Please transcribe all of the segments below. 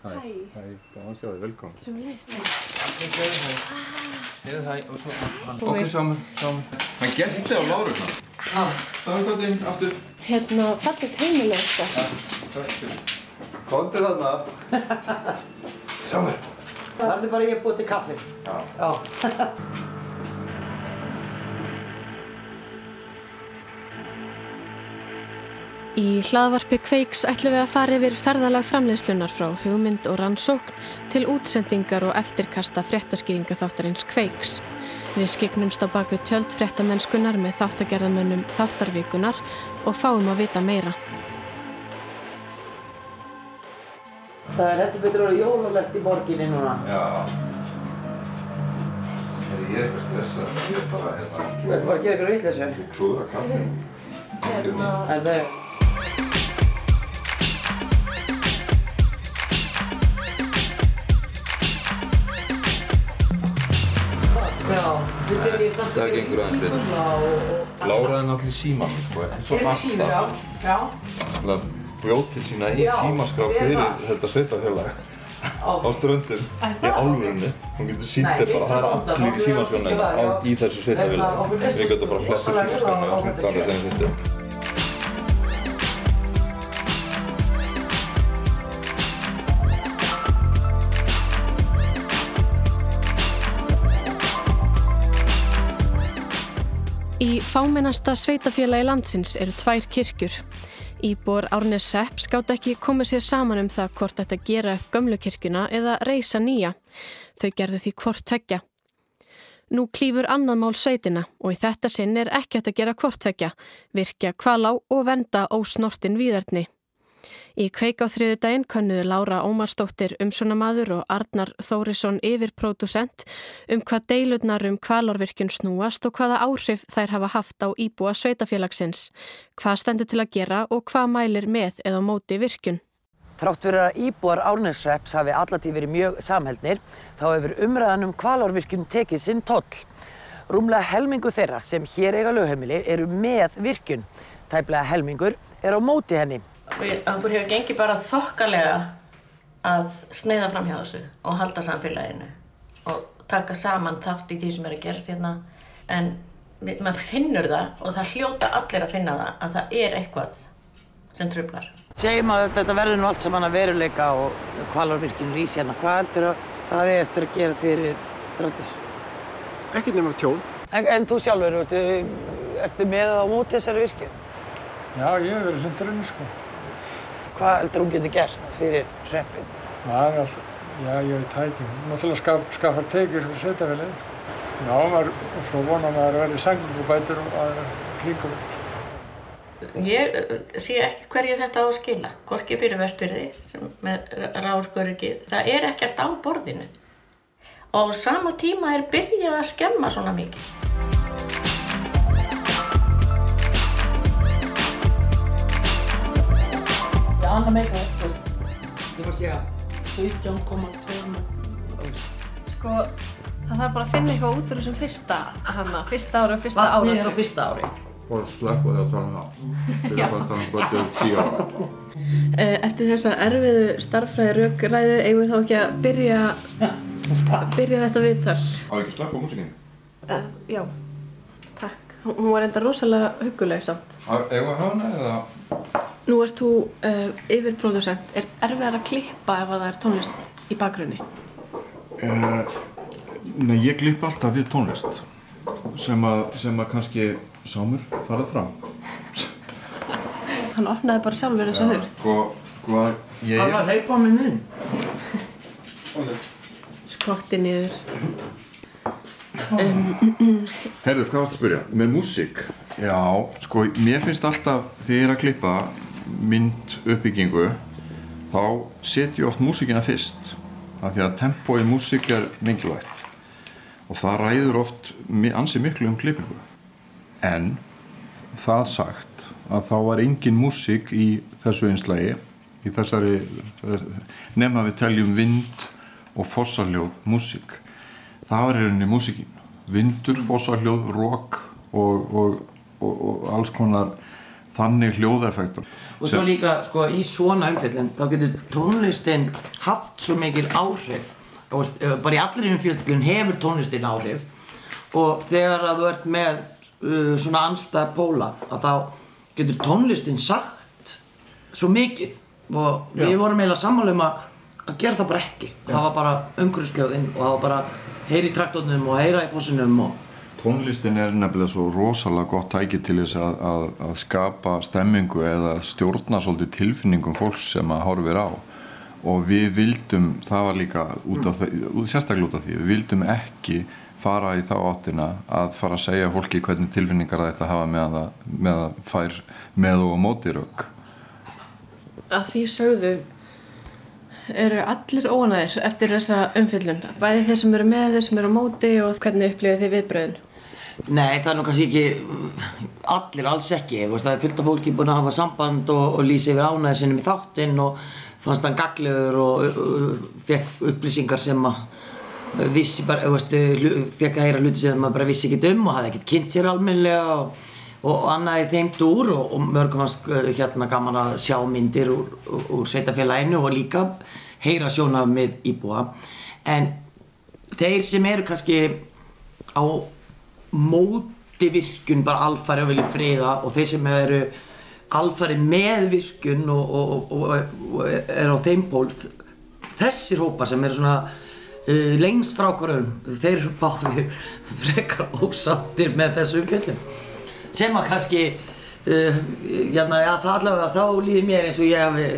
Hæ. Hæ, gaman að sjá þig, velkomin. Sem leist. Segðu hæ og svo hann. Þú Ok, veist. sjáum við, sjáum við. Hann gerði á Láruna. Já, sjáum við hvað þinn aftur. Hérna, fallit heimileg sko. Komdu þarna. Við. Það er bara ég búið til kaffi. Já. Já. Í hlaðvarpi Kveiks ætlum við að fara yfir ferðalag framleiðslunar frá hugmynd og rannsókn til útsendingar og eftirkasta fréttaskýringa þáttarins Kveiks. Við skiknumst á bakvið tjöld fréttamennskunar með þáttagerðamönnum þáttarvikunar og fáum að vita meira. Það er heldur betur orðið jólalegt í borginni núna. Já. Er ég eitthvað stressað? Ég er bara hérna. Þú ert bara að gera ykkur vitleysu. Ég klúðra kaffinu. En þau... Já, við byrjum Það gengur aðeins betur. betur. Lára er náttúrulega í símanum, sko. Er sínu, já. alltaf. Já. Þannig að bjóð til sína í símaskrá er fyrir það. þetta sveitafélag á ströndum í álurinu. Hún getur sínt þér bara, það er allir í símaskrána í þessu sveitafélagi. Hérna, Við getum bara flestir símaskrána og þetta alveg sem þetta. Fámennasta sveitafélagi landsins eru tvær kirkjur. Íbor Árnesrepp skátt ekki komið sér saman um það hvort þetta gera upp gömlu kirkjuna eða reysa nýja. Þau gerðu því hvort tekja. Nú klýfur annað mál sveitina og í þetta sinn er ekkert að gera hvort tekja, virkja kvalá og venda ósnortin víðarni. Í kveik á þriðu daginn könnuðu Lára Ómarsdóttir umsjónamaður og Arnar Þórisson yfirpródusent um hvað deilurnar um kvalárvirkjun snúast og hvaða áhrif þær hafa haft á íbúa sveitafélagsins, hvað stendur til að gera og hvað mælir með eða móti virkjun. Þrátt fyrir að íbúar Árnesreps hafi allatíð verið mjög samheldnir, þá hefur umræðan um kvalárvirkjun tekið sinn toll. Rúmlega helmingu þeirra sem hér eiga lögheimili eru með virkjun. Tæplega helmingur er á móti henni. Við, okkur hefur gengið bara þokkalega að sneiða fram hjá þessu og halda samfélaginu og taka saman þátt í því sem er að gerast hérna en maður finnur það og það hljóta allir að finna það að það er eitthvað sem trublar. Segjum að þetta verður nú allt saman að veruleika og kvalárvirkjun rís hérna. Hvað heldur að það er eftir að gera fyrir dráttir? Ekkert nema tjón. En, en þú sjálfur, ertu, ertu með á móti þessari virkjun? Já, ég hef verið hlundurinn, sko. Hvað heldur hún getur gert fyrir hreppin? Það er alltaf, já, ég veit það ekki. Náttúrulega skaf, skafar fyrir sveitafélagið, sko. Já, maður, og svo vonar maður að verði sangungubætur og aðra kringum þetta, sko. Ég uh, sé ekki hverju þetta á að skila, hvorki fyrir vestfyrði sem með ráðurkörugið. Það er ekkert á borðinu og á sama tíma er byrjað að skemma svona mikið. Já, annað meika, þú veist, ég var að segja 17,2 Sko, það þarf bara að finna eitthvað út úr þessum fyrsta, hana, fyrsta ára og fyrsta ára. Vatnið er á fyrsta ári. Og slökk og það tala um það. Fyrir að tala um hvað þau tíu ára. Eh, Eftir þessa erfiðu starffræði raukræðu eigum við þá ekki að byrja, byrja þetta viðtal. Á ekki slökk á músikinn? Uh, já, takk. Hún hún var enda rosalega huguleg samt. Eigum við að hafa hana eða? Nú ert þú uh, yfirpródusent. Er erfiðar að klippa ef að það er tónlist í bakgrunni? Nei, ég klipp alltaf við tónlist sem að, sem að kannski sámur farað fram. Hann opnaði bara sjálfur þessa hurð. Sko, sko, ég Það var að hleypa minn inn. Skotti niður. Herðu, hvað varst að spyrja? Með músík? Já, sko, mér finnst alltaf þegar ég er að klippa mynd uppbyggingu þá setjum oft músíkina fyrst af því að tempó í músík er mikilvægt. Og það ræður oft mi- ansi miklu um klippingu. En það sagt að þá var engin músík í þessu einslægi í þessari nema við teljum vind og fossarljóð músík. Það var í rauninni músíkin. Vindur, fossarljóð, rók og, og, og, og alls konar þannig hljóðeffektur Og svo líka, sko, í svona umfjöllin, þá getur tónlistin haft svo mikil áhrif. Veist, eh, bara í allir umfjöllin hefur tónlistin áhrif. Og þegar að þú ert með uh, svona anstæða póla, að þá getur tónlistin sagt svo mikið. Og við vorum eiginlega sammála um að, að gera það bara ekki. Það var bara umhverfsljóðinn og það var bara heyra í traktornum og heyra í fossinum og Tónlistin er nefnilega svo rosalega gott tæki til þess að, að, að skapa stemmingu eða stjórna svolítið tilfinningum fólks sem að horfir á og við vildum, það var líka út af því, sérstaklega út af því, við vildum ekki fara í þá áttina að fara að segja fólki hvernig tilfinningar að hafa með að, með að fær með og á móti rauk. Að því sögðu eru allir óanæðir eftir þessa umfyllun. Bæði þeir sem eru með, þeir sem eru á móti og hvernig upplifið þið viðbröðin? Nei, það er nú kannski ekki allir, alls ekki, veist, það er fullt af fólki búin að hafa samband og, og lýsa yfir ánæði sinni í þáttinn og fannst hann gaglegur og uh, uh, fekk upplýsingar sem að vissi bara, veist, fekk að heyra hluti sem maður bara vissi ekki um og hafði ekkert kynnt sér almennilega og, og annað í þeim dúr og, og mörgum fannst hérna gaman að sjá myndir úr, úr, sveitafélaginu og líka heyra sjónafmið íbúa. En þeir sem eru kannski á móti virkun bara alfari og vilja friða og þeir sem eru alfari með virkun og, og, og, og er á þeim pól þessir hópar sem eru svona uh, lengst frá hverjum þeir báðir frekar ósattir með þessu umfjöllum sem að kannski uh, jafna, já, það allavega þá líður mér eins og ég hafi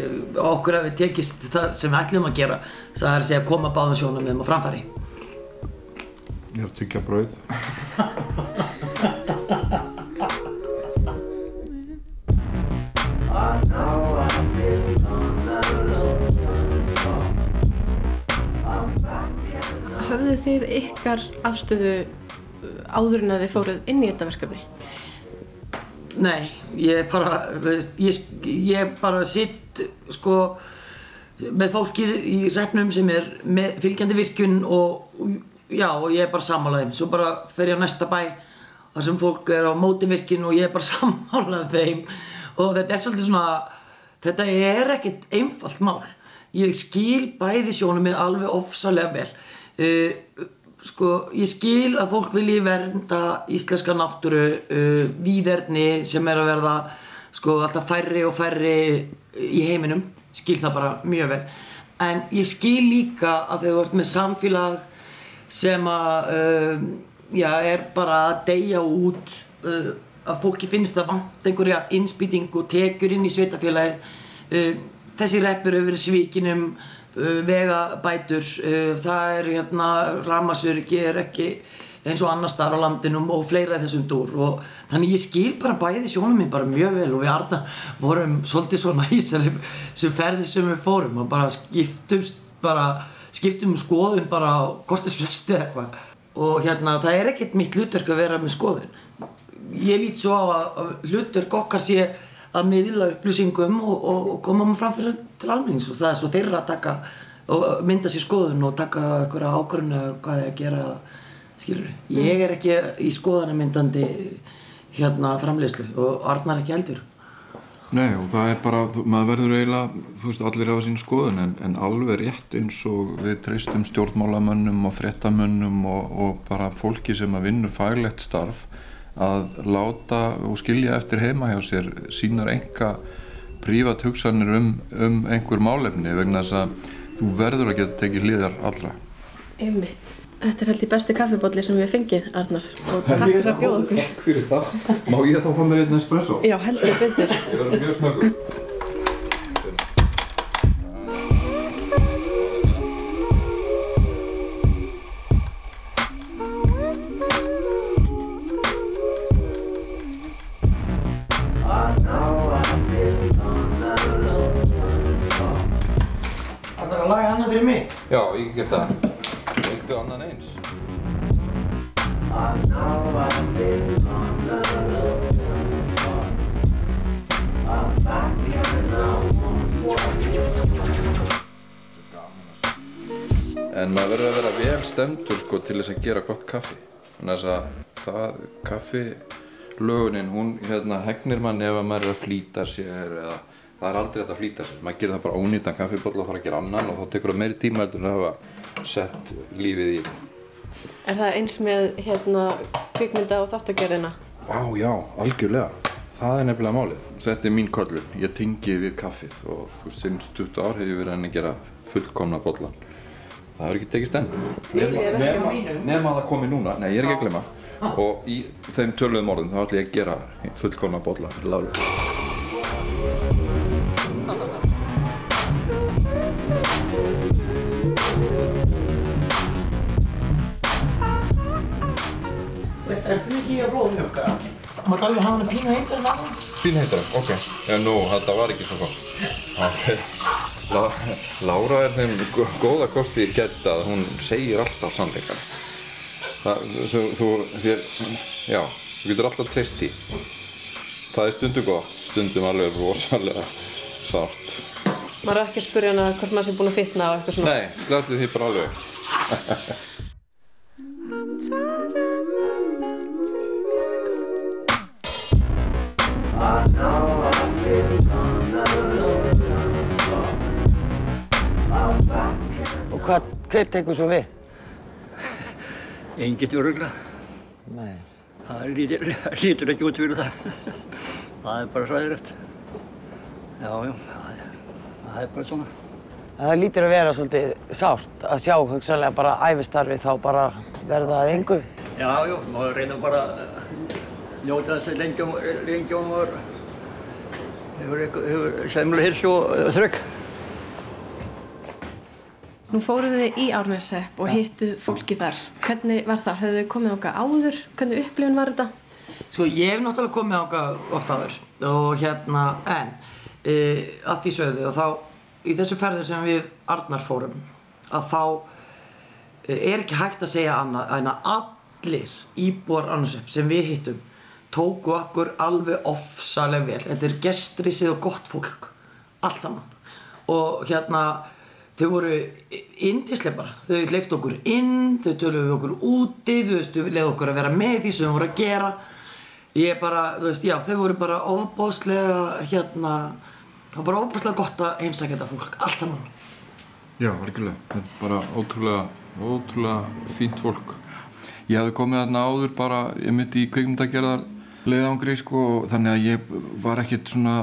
okkur hafi tekist það sem við ætlum að gera það er að segja koma báðum sjónum með á framfæri Ég er að tyggja brauð. Höfðu þið ykkar afstöðu uh, áður en að þið fóruð inn í þetta verkefni? Nei, ég bara, ég, ég bara sitt sko með fólki í refnum sem er með fylgjandi virkun og já, og ég er bara sammálaðið. Svo bara fer ég á næsta bæ þar sem fólk er á móti virkun og ég er bara sammálaðið þeim og þetta er svolítið svona, þetta er ekkert einfalt mál. Ég skil bæði sjónum með alveg ofsalega vel. Uh, sko, ég skil að fólk vilji vernda íslenska náttúru uh, víðerni sem er að verða sko, alltaf færri og færri í heiminum, skil það bara mjög vel en ég skil líka að þau vart með samfélag sem að uh, já, er bara að deyja út uh, að fólki finnst að vant einhverja innspýtingu tekur inn í sveitafélagið uh, þessi reppur hefur verið svíkinum vegabætur. Það er hérna ramasörgi er ekki eins og annar staðar á landinum og fleira þessum dúr. Og þannig ég skil bara bæði sjónum minn bara mjög vel og við Arna vorum svolítið svona í þessari sem ferði sem við fórum og bara skiptumst bara skiptum um skoðun bara á kortis fresti eða eitthvað. Og hérna það er ekkert mitt hlutverk að vera með skoðun. Ég lít svo á að, hlutverk okkar sé að miðla upplýsingum og, og, og koma maður fram fyrir til almennings. Og það er svo þeirra að taka og mynda sér skoðun og taka einhverja ákvörðinu hvað það er að gera skilur ég er ekki í skoðanamyndandi hérna framleiðslu og Arnar ekki heldur Nei og það er bara, maður verður eiginlega, þú veist, allir hafa sín skoðun en, en alveg rétt eins og við treystum stjórnmálamönnum og fréttamönnum og, og bara fólki sem að vinna faglegt starf að láta og skilja eftir heima hjá sér sínar enga prívat hugsanir um, um einhver málefni vegna þess að þú verður að geta tekið liðar allra. Einmitt. Þetta er held í besti kaffibólli sem við fengið, Arnar. Og takk fyrir að bjóða okkur. Takk fyrir það. Má ég þá fá mér einn espresso? Já, heldur betur. Ég verður mjög snöggur. Það er að laga hana fyrir mig Já, ég get það. Viltu annan eins? En maður verður að vera vel stemtur sko til þess að gera gott kaffi. Þannig að það kaffi lögunin, hún hérna hegnir mann ef að maður er að flýta sér eða það er aldrei hægt að flýta sér maður gerir það bara ónýtan kaffibólla og fara að gera annan og þá tekur það meiri tíma heldur en að hafa sett lífið í. Er það eins með hérna kvikmynda og þáttagerðina? Vá, já, algjörlega. Það er nefnilega málið. Þetta er mín kollun, ég tengi við kaffið og þú veist, sinns 20 ár hef ég verið enn að gera fullkomna bollan það hefur ekki tekist enn. Nema það komi núna, nei ég er ekki að glemma og í þeim töluðum orðum þá ætlum ég að gera fullkomna bollan fyrir Láru Ertu ekki í að blóða mjölka? Mátt alveg hafa hana pínu heitar en annan? Fín heitar ok, en nú, þetta var ekki svo gott. La, Lára er þeim gó- góða kosti í gett að hún segir alltaf sannleikan Það, þú, þú, þér, já, þú getur alltaf treyst í Það er stundum gott, stundum alveg rosalega sárt. Maður er ekki að spyrja hana hvort maður sé búin að fitna og eitthvað svona. Nei, slættu því bara alveg hvað, hver tekur svo við? Engin örugla. Nei. Það lítur, lítur ekki út fyrir það. Það er bara svæðilegt. Já, já, það er, það er bara svona. Það lítur að vera svolítið sárt að sjá hugsanlega bara æfistarfi þá bara verða að engu. Já, já, maður reynir bara njóta þess að lengi á maður hefur, semlu hirsi og þrögg. Nú fóruð þið í Árneshrepp og hittuð fólki þar. Hvernig var það? Höfðu þið komið okkar áður? Hvernig upplifun var þetta? Sko ég hef náttúrulega komið ángað oft áður og hérna en e, að því sögðu og þá í þessu ferður sem við Arnar fórum að þá e, er ekki hægt að segja annað en að allir íbúar Arnarsöp sem við hittum tóku okkur alveg ofsalega vel. Þetta er gestrisið og gott fólk. Allt saman. Og hérna þau voru indislega bara. Þau leiftu okkur inn, þau töluðu við okkur úti, þú veist, þau leiðu okkur að vera með því sem þau voru að gera. Ég bara, þú veist, já, þau voru bara ofbáslega, hérna, það var bara ofbáslega gott að heimsækja þetta fólk, allt saman. Já, algjörlega. Þetta er bara ótrúlega, ótrúlega fínt fólk. Ég hefði komið þarna áður bara, ég myndi í kveikmyndagerðar leiðangri, sko, þannig að ég var ekkert svona,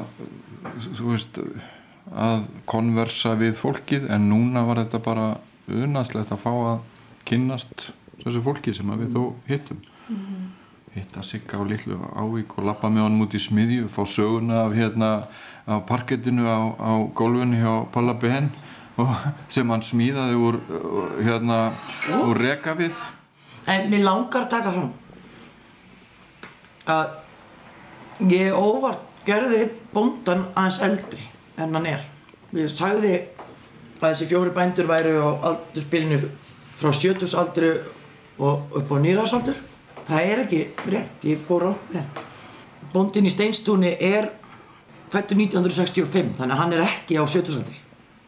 þú veist, að konversa við fólkið, en núna var þetta bara unaðslegt að fá að kynnast þessu fólki sem við þó hittum. Hitta Sigga á litlu ávík og lappa með honum út í smiðju, fá söguna af hérna, af parkettinu á, á gólfunni hjá Palla Ben sem hann smíðaði úr hérna úr rekavið. En mér langar að taka fram að ég óvart gerði bóndan aðeins eldri en hann er. Ég sagði að þessi fjóri bændur væru á aldurspilinu frá sjötusaldri og upp á nýrarsaldur. Það er ekki rétt, ég fór á það. Bóndin í Steinstúni er fættur 1965, þannig að hann er ekki á sjötusaldri.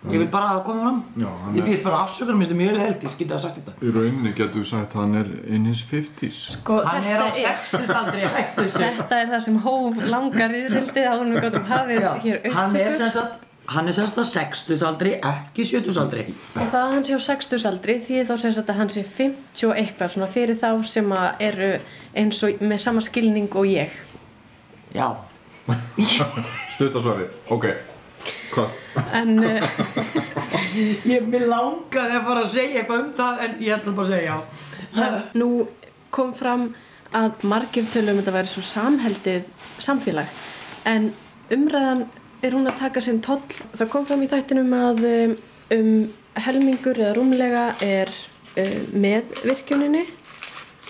Ég vil bara að það komi fram. Já, hann Ég er- býðist bara afsökunar, minnst það mjög held, ég skildi að hafa sagt þetta. í rauninni getur við sagt að hann er in his 50s Sko, Hann er á sextusaldri, hættu þessu. Þetta er það sem hóf langar yfirhildið áður en við gotum hafið hér hann er upptökur. sem sagt hann er sem sagt á sextusaldri, ekki sjötusaldri Og það að hann sé á 60-saldri því þá sem sagt að hann sé 50 og eitthvað svona fyrir þá sem að eru eins og með sama skilning og ég. já, Stuttasvari, ok? En uh, ég mér langaði að fara að segja eitthvað um það en ég ætla bara að segja já nú kom fram að margir tölum þetta væri svo samheldið samfélag en umræðan er hún að taka sinn toll. Það kom fram í þættinum að um, um helmingur eða rúmlega er um, með virkjuninni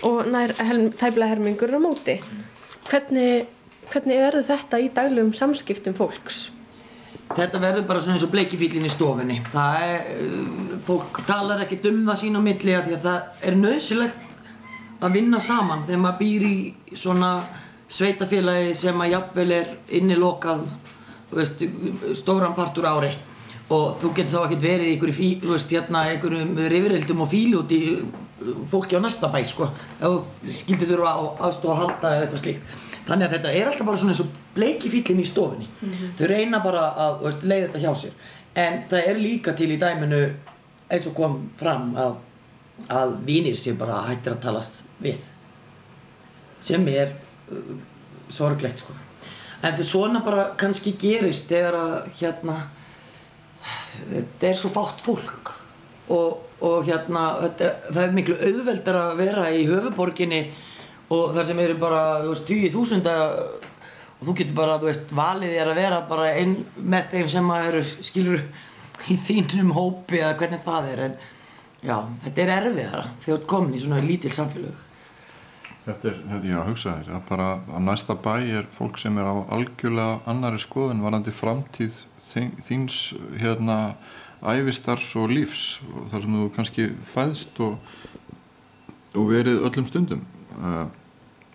og nær helm, tæplega helmingur er á móti. Hvernig, hvernig verður þetta í daglegum samskiptum fólks? Þetta verður bara svona eins og bleikifílinn í stofunni. Það er, uh, fólk talar ekkert um það sín á milli af því að það er nöðsilegt að vinna saman þegar maður býr í svona sveitafélagi sem að jafnvel er innilokað veist, stóran partur ári. Og þú getur þá ekkert verið í einhverju fí, þú veist, hérna, einhverjum rifrildum og fílu út í uh, fólki á næsta bæ, sko. Ef þú skildir þurfa á aðstofa að halda eða eitthvað slíkt þannig að þetta er alltaf bara svona eins og bleiki fýllin í stofunni. Þau reyna bara að veist, leiða þetta hjá sér. En það er líka til í dæminu eins og kom fram að, að vinir sem bara hættir að talast við. Sem er uh, sorglegt sko. En þetta svona bara kannski gerist þegar að hérna þetta er svo fátt fólk. Og, og hérna þetta, það er miklu auðveldar að vera í höfuborginni og þar sem eru bara þú veist, 20.000 og þú getur bara, þú veist, valið þér að vera bara einn með þeim sem að eru skilur í þínum hópi eða hvernig það er en já, þetta er erfiðara þegar þú ert komin í svona lítil samfélög Þetta er, þetta, já, hugsa þér, að bara á næsta bæ er fólk sem er á algjörlega annari skoðun varandi framtíð þín- þíns, hérna, æfistars og lífs og þar sem þú kannski fæðst og, og verið öllum stundum.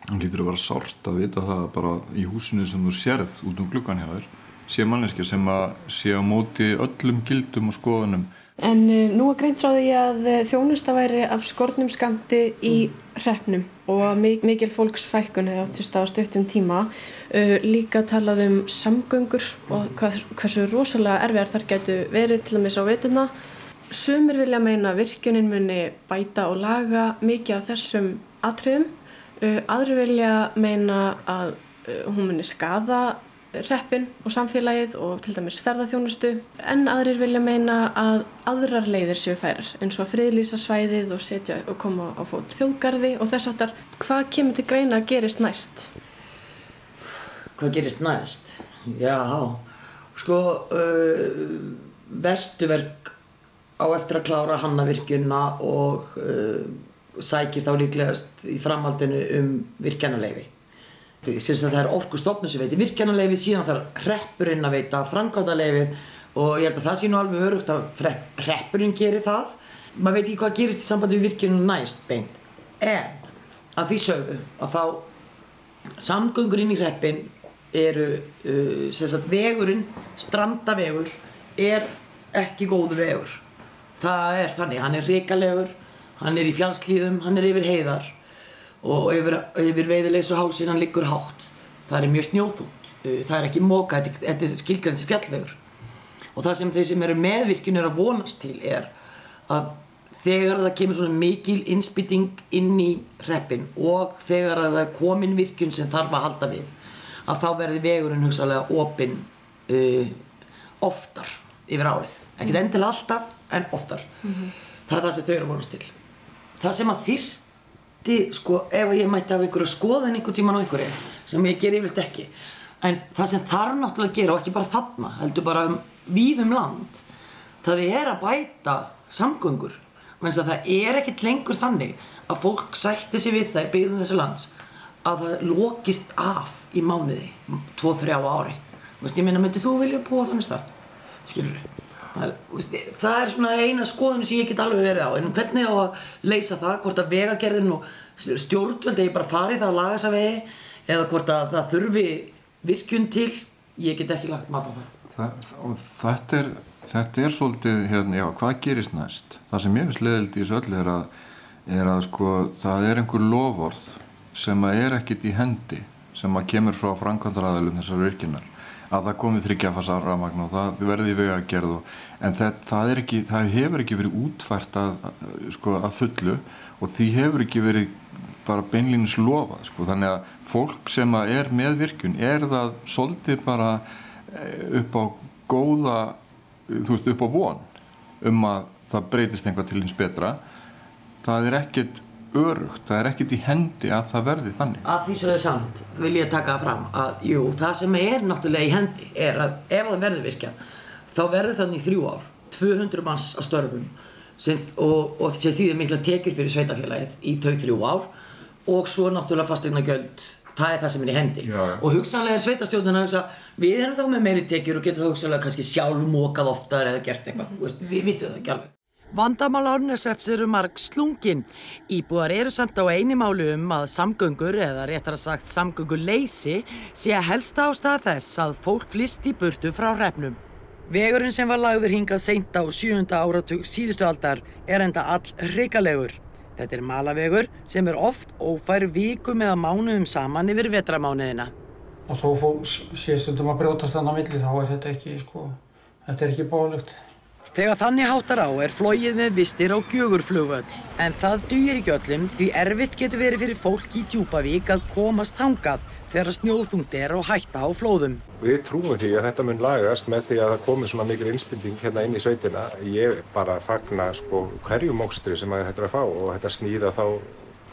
Hann lítur að vera sárt að vita það að bara í húsinu sem þú sérð út um gluggan hjá þér sé manneskja sem að sé á móti öllum gildum og skoðunum En uh, nú er greint frá því að uh, þjónusta væri af skornum skamti í hreppnum og að mi- mikil fólksfækkun hefði átt sér stað á stuttum tíma. Uh, líka talað um samgöngur og hvað, hversu rosalega erfiðar þar getur verið til að missa á veituna. Sumir vilja meina að virkjunin muni bæta og laga mikið af þessum atriðum. Uh, aðri vilja meina að uh, hún muni skada reppin og samfélagið og til dæmis ferðarþjónustu en aðrir vilja meina að aðrar leiðir séu færar eins og að friðlýsa svæðið og setja og koma á fót þjóðgarði og þess aftar hvað kemur til greina að gerist næst? hvað gerist næst? Já, sko uh, vestuverk á eftir að klára hannavirkjuna og uh, sækir þá líklegast í framhaldinu um að það er orkustofnun sem veitir virkjanaleifi síðan þarf hreppurinn að veita framkvæmdaleifið og ég held að það sé nú alveg örugt að hrepp- hreppurinn gerir það. Maður veit ekki hvað gerist í sambandi við virkjunum næst beint. En að því sögðu að þá samgöngur inn í hreppin eru uh, sem sagt vegurinn, strandavegur er ekki góðu vegur. Það er þannig, hann er ríkalegur hann er í fjallslíðum, hann er yfir heiðar og yfir, yfir veiðilegs og hásinn hann liggur hátt. Það er mjög snjóþúnt, uh, það er ekki móka þetta, er skilgrensi fjallvegur. Og það sem þeir sem eru meðvirkjun er að vonast til er að þegar það kemur svona mikil innspýting inn í hreppin og þegar að það er komin virkjun sem þarf að halda við að þá verði vegurinn hugsalega opinn uh, oftar yfir árið. Ekkert endilega alltaf en oftar. Það er það sem þau eru vonast til það sem að þyrti sko ef ég mætti af einhverju skoðan einhver tíman á einhverju sem ég ger yfirleitt ekki en það sem þarf náttúrulega að gera og ekki bara þarna heldur bara um, víðum land það er að bæta samgöngur. Menn að það er ekkert lengur þannig að fólk sætti sig við það í byggðum þessu lands að það lokist af í mánuði 2-3 á ári. Ég meina, myndið þú vilja búa þannig stað? Skilur veist, það er svona eina skoðun sem ég get alveg verið á. En hvernig á að leysa það hvort að vegagerðin og stjórnvöld eigi bara farið það að laga þessa vegi eða hvort að það þurfi virkjun til? Ég get ekki lagt mat á það. Það, og þetta er, þetta er svolítið, hérna, já, hvað gerist næst? Það sem ég finnst leðild í þessu öllu er að, er að sko, það er einhver loforð sem að er ekkit í hendi, sem að kemur frá framkvæmdaraðalum þessar virkinar, að það komi þryggjafasa rafmagn og það verði í vega að gerð og, en það, það ekki, það hefur ekki verið útfært að, sko, að fullu og því hefur ekki verið bara beinlínus lofað, sko, þannig að fólk sem að er með virkun er það svolítið bara eh, upp á góða þú veist upp á von um að það breytist einhvað til hins betra? Það er ekkert örugt, það er ekkert í hendi að það verði þannig. Að því svo þau samt vil ég taka fram að jú, það sem er náttúrulega í hendi er að ef það verður virkjað þá verður þannig í þrjú ár 200 manns á störfum sem, og, og sem þýðir mikla tekjur fyrir sveitafélagið í þau þrjú ár og svo náttúrulega fastegna gjöld það er það sem er í hendi. Já, já. og hugsanlega er sveitastjórnina að hugsa við erum þá með meiri tekjur og getur þá hugsanlega kannski sjálf mókað oftar eða gert eitthvað við vitum það ekki alveg Vandamál árnesreps eru marg slungin. Íbúar eru samt á eini málu um að samgöngur, eða réttar að sagt samgönguleysi, sé að helsta ástæða þess að fólk flist í burtu frá repnum. Vegurinn sem var lagður hingað seint á 7. áratug síðustu aldar er enda all hrikalegur. Þetta er malavegur sem er oft ófær vikum eða mánuðum saman yfir vetramánuðina. Og þó fó, sé stundum að brjótast þannig á milli þá er þetta ekki, sko, þetta er ekki bólugt. Þegar þannig háttar á er flóið með vistir á gjögurflugvöll. En það dugir ekki öllum því erfitt getur verið fyrir fólk í Djúpavík að komast hangað þegar snjóðþungt er og hætta á flóðum. Við trúum því að þetta mun lagast með því að það komi svona mikil innspynding hérna inn í sveitina. Ég bara fagna sko hverju mókstri sem að þetta er að fá og þetta snýða þá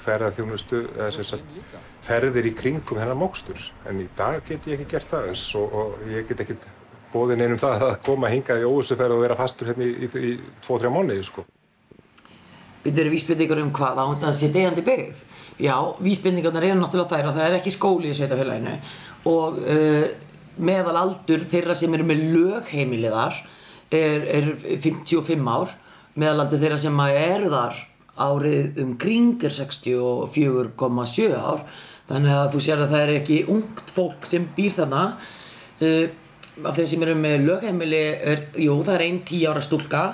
ferðarþjónustu eða sem sagt ferðir í kringum þennan mókstur. En í dag get ég ekki gert það eins og, og ég get ekki bóðin einum það að koma hingað í óvissuferð og vera fastur hérna í, í, í 2-3 mánuði sko. Við erum vísbendingar um hvað á þetta sé degjandi byggð. Já, vísbendingarnar eru náttúrulega þær að það er ekki skóli í sveitafélaginu og uh, meðal aldur þeirra sem eru með lögheimiliðar er, er 55 ár, meðal aldur þeirra sem eru þar árið um kring er 64,7 ár, þannig að þú sér að það er ekki ungt fólk sem býr þannig. Uh, af þeim sem eru með lögheimili er, jú, það er einn 10 ára stúlka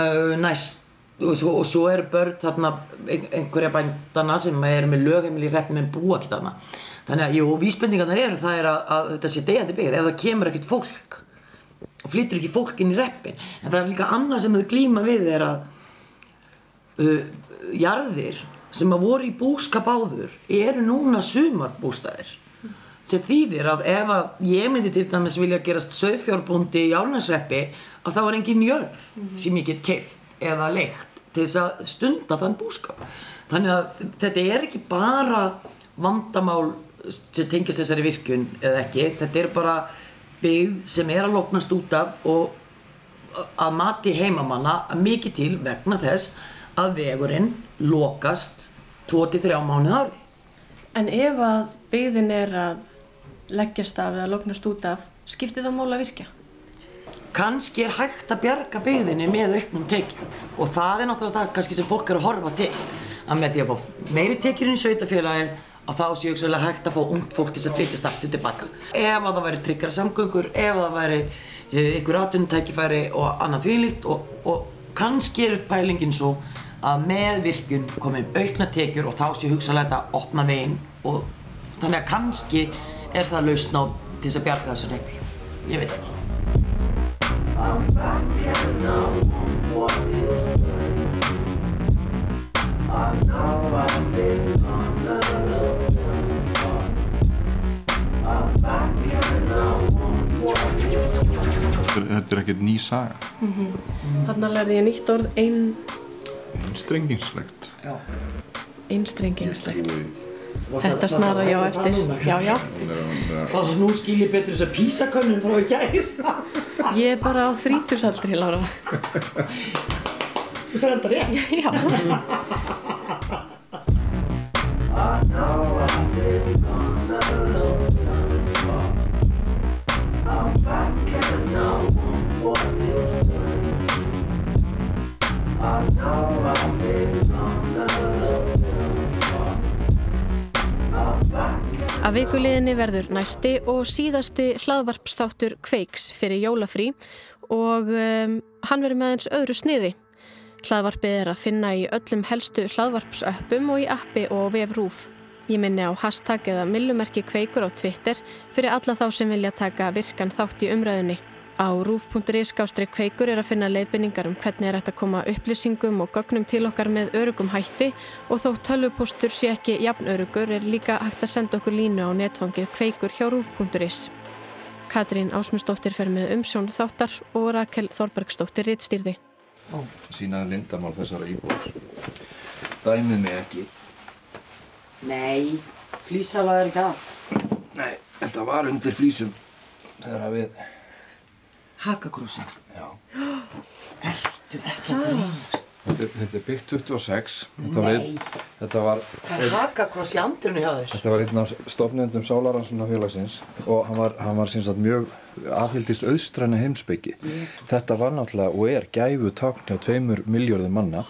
uh, næst og svo, og svo eru börn þarna einhverja bændana sem eru með lögheimili hreppin með búa ekki þarna. Þannig að, jú, vísbendingarnar eru það er að, að þetta sé degjandi byggð. Ef það kemur ekkert fólk og flyttur ekki fólk inn í reppin en það er líka annað sem þau glýma við er að uh, jarðir sem að voru í búskap áður eru núna sumarbústæðir sem þýðir að ef að ég myndi til dæmis vilja gerast sögfjárbúndi í Árnarsreppi að þá er engin jörð mm -hmm. sem ég get keift eða leikt til þess að stunda þann búskap þannig að þetta er ekki bara vandamál sem tengist þessari virkun eða ekki þetta er bara byggð sem er að loknast út af og að mati heimamanna mikið til vegna þess að vegurinn lokast 2-3 mánuð ári En ef að byggðin er að leggjast af eða loknast út af, skiptir það mál að virka? Kanski er hægt að bjarga byggðinni með auknum tekjum og það er náttúrulega það kannski sem fólk er að horfa til að með því að fá meiri tekjur í sveitafélagi að þá séu ekki hægt að fá ungt fólk til að flytjast aftur tilbaka. Ef að það væri tryggjara samgöngur, ef að það væri ykkur atvinnutækifæri og annað þvílíkt og, og kannski er pælingin svo að með virkun komum aukna tekjur og þá séu hugsalega þetta opna veginn og þannig að kannski er það lausn á til þess að bjarga þessu reyfi. Ég veit ekki. Þetta er ekkert ný saga. Mm -hmm. Þannig lærði ég nýtt orð ein... Einstrengingslegt. Einstrengingslegt. Þetta snara ég á eftir. Já, já. Og nú skil ég betur þess að písakönnum frá í gæri. Ég er bara á þrítursaldri, Lára. Þú sagði þetta rétt? Já. Að vikuliðinni verður næsti og síðasti hlaðvarpsþáttur Kveiks fyrir jólafrí og um, hann verður með eins öðru sniði. Hlaðvarpið er að finna í öllum helstu hlaðvarpsöppum og í appi og vefrúf. Ég minni á hashtag eða millumerki kveikur á Twitter fyrir alla þá sem vilja taka virkan þátt í umræðunni. Á rúf.is skástri kveikur er að finna leiðbynningar um hvernig er hægt að koma upplýsingum og gögnum til okkar með örugum hætti og þó tölvupóstur sé ekki jafn örugur er líka hægt að senda okkur línu á netfangið kveikur hjá rúf.is. Katrín Ásmundsdóttir fer með umsjón þáttar og Rakel Þorbergsdóttir rittstýrði. Sínaði lindamál þessara íbúðar. Dæmið mig ekki. Nei, flýsala er ekki að. Nei, þetta var undir flýsum þegar að við... Hakakrossin. Já. Ertu ekki að grínast? Þetta, þetta er byggt 26. Þetta var, einn, þetta var, Það er hakakross í andrinu hjá þér. þetta var einn af stofnendum Sálaranssona félagsins og hann var, hann var síns að mjög aðhildist auðstræna heimsbyggi. Þetta var náttúrulega og er gæfu tákn hjá tveimur miljörðum manna.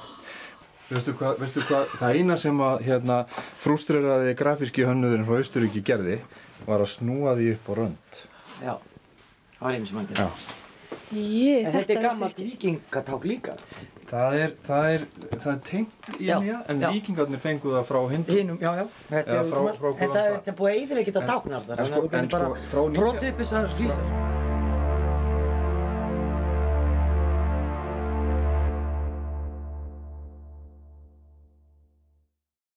Veistu hvað, veistu hvað, það eina sem að hérna, frústreraði grafíski hönnuðurinn frá Austuríki gerði var að snúa því upp á rönd. Já, það var einu sem hann gerði. Já. Ég, En þetta er gammalt vikingaták líka. Það er, það er, það er tengt í nýja, en já. vikingarnir fengu það frá hindu. Hinum, já, já. Þetta er, er, þetta er búið að eðilega geta táknar þar. en sko- sko, nýja- Broti upp þessar flýsar.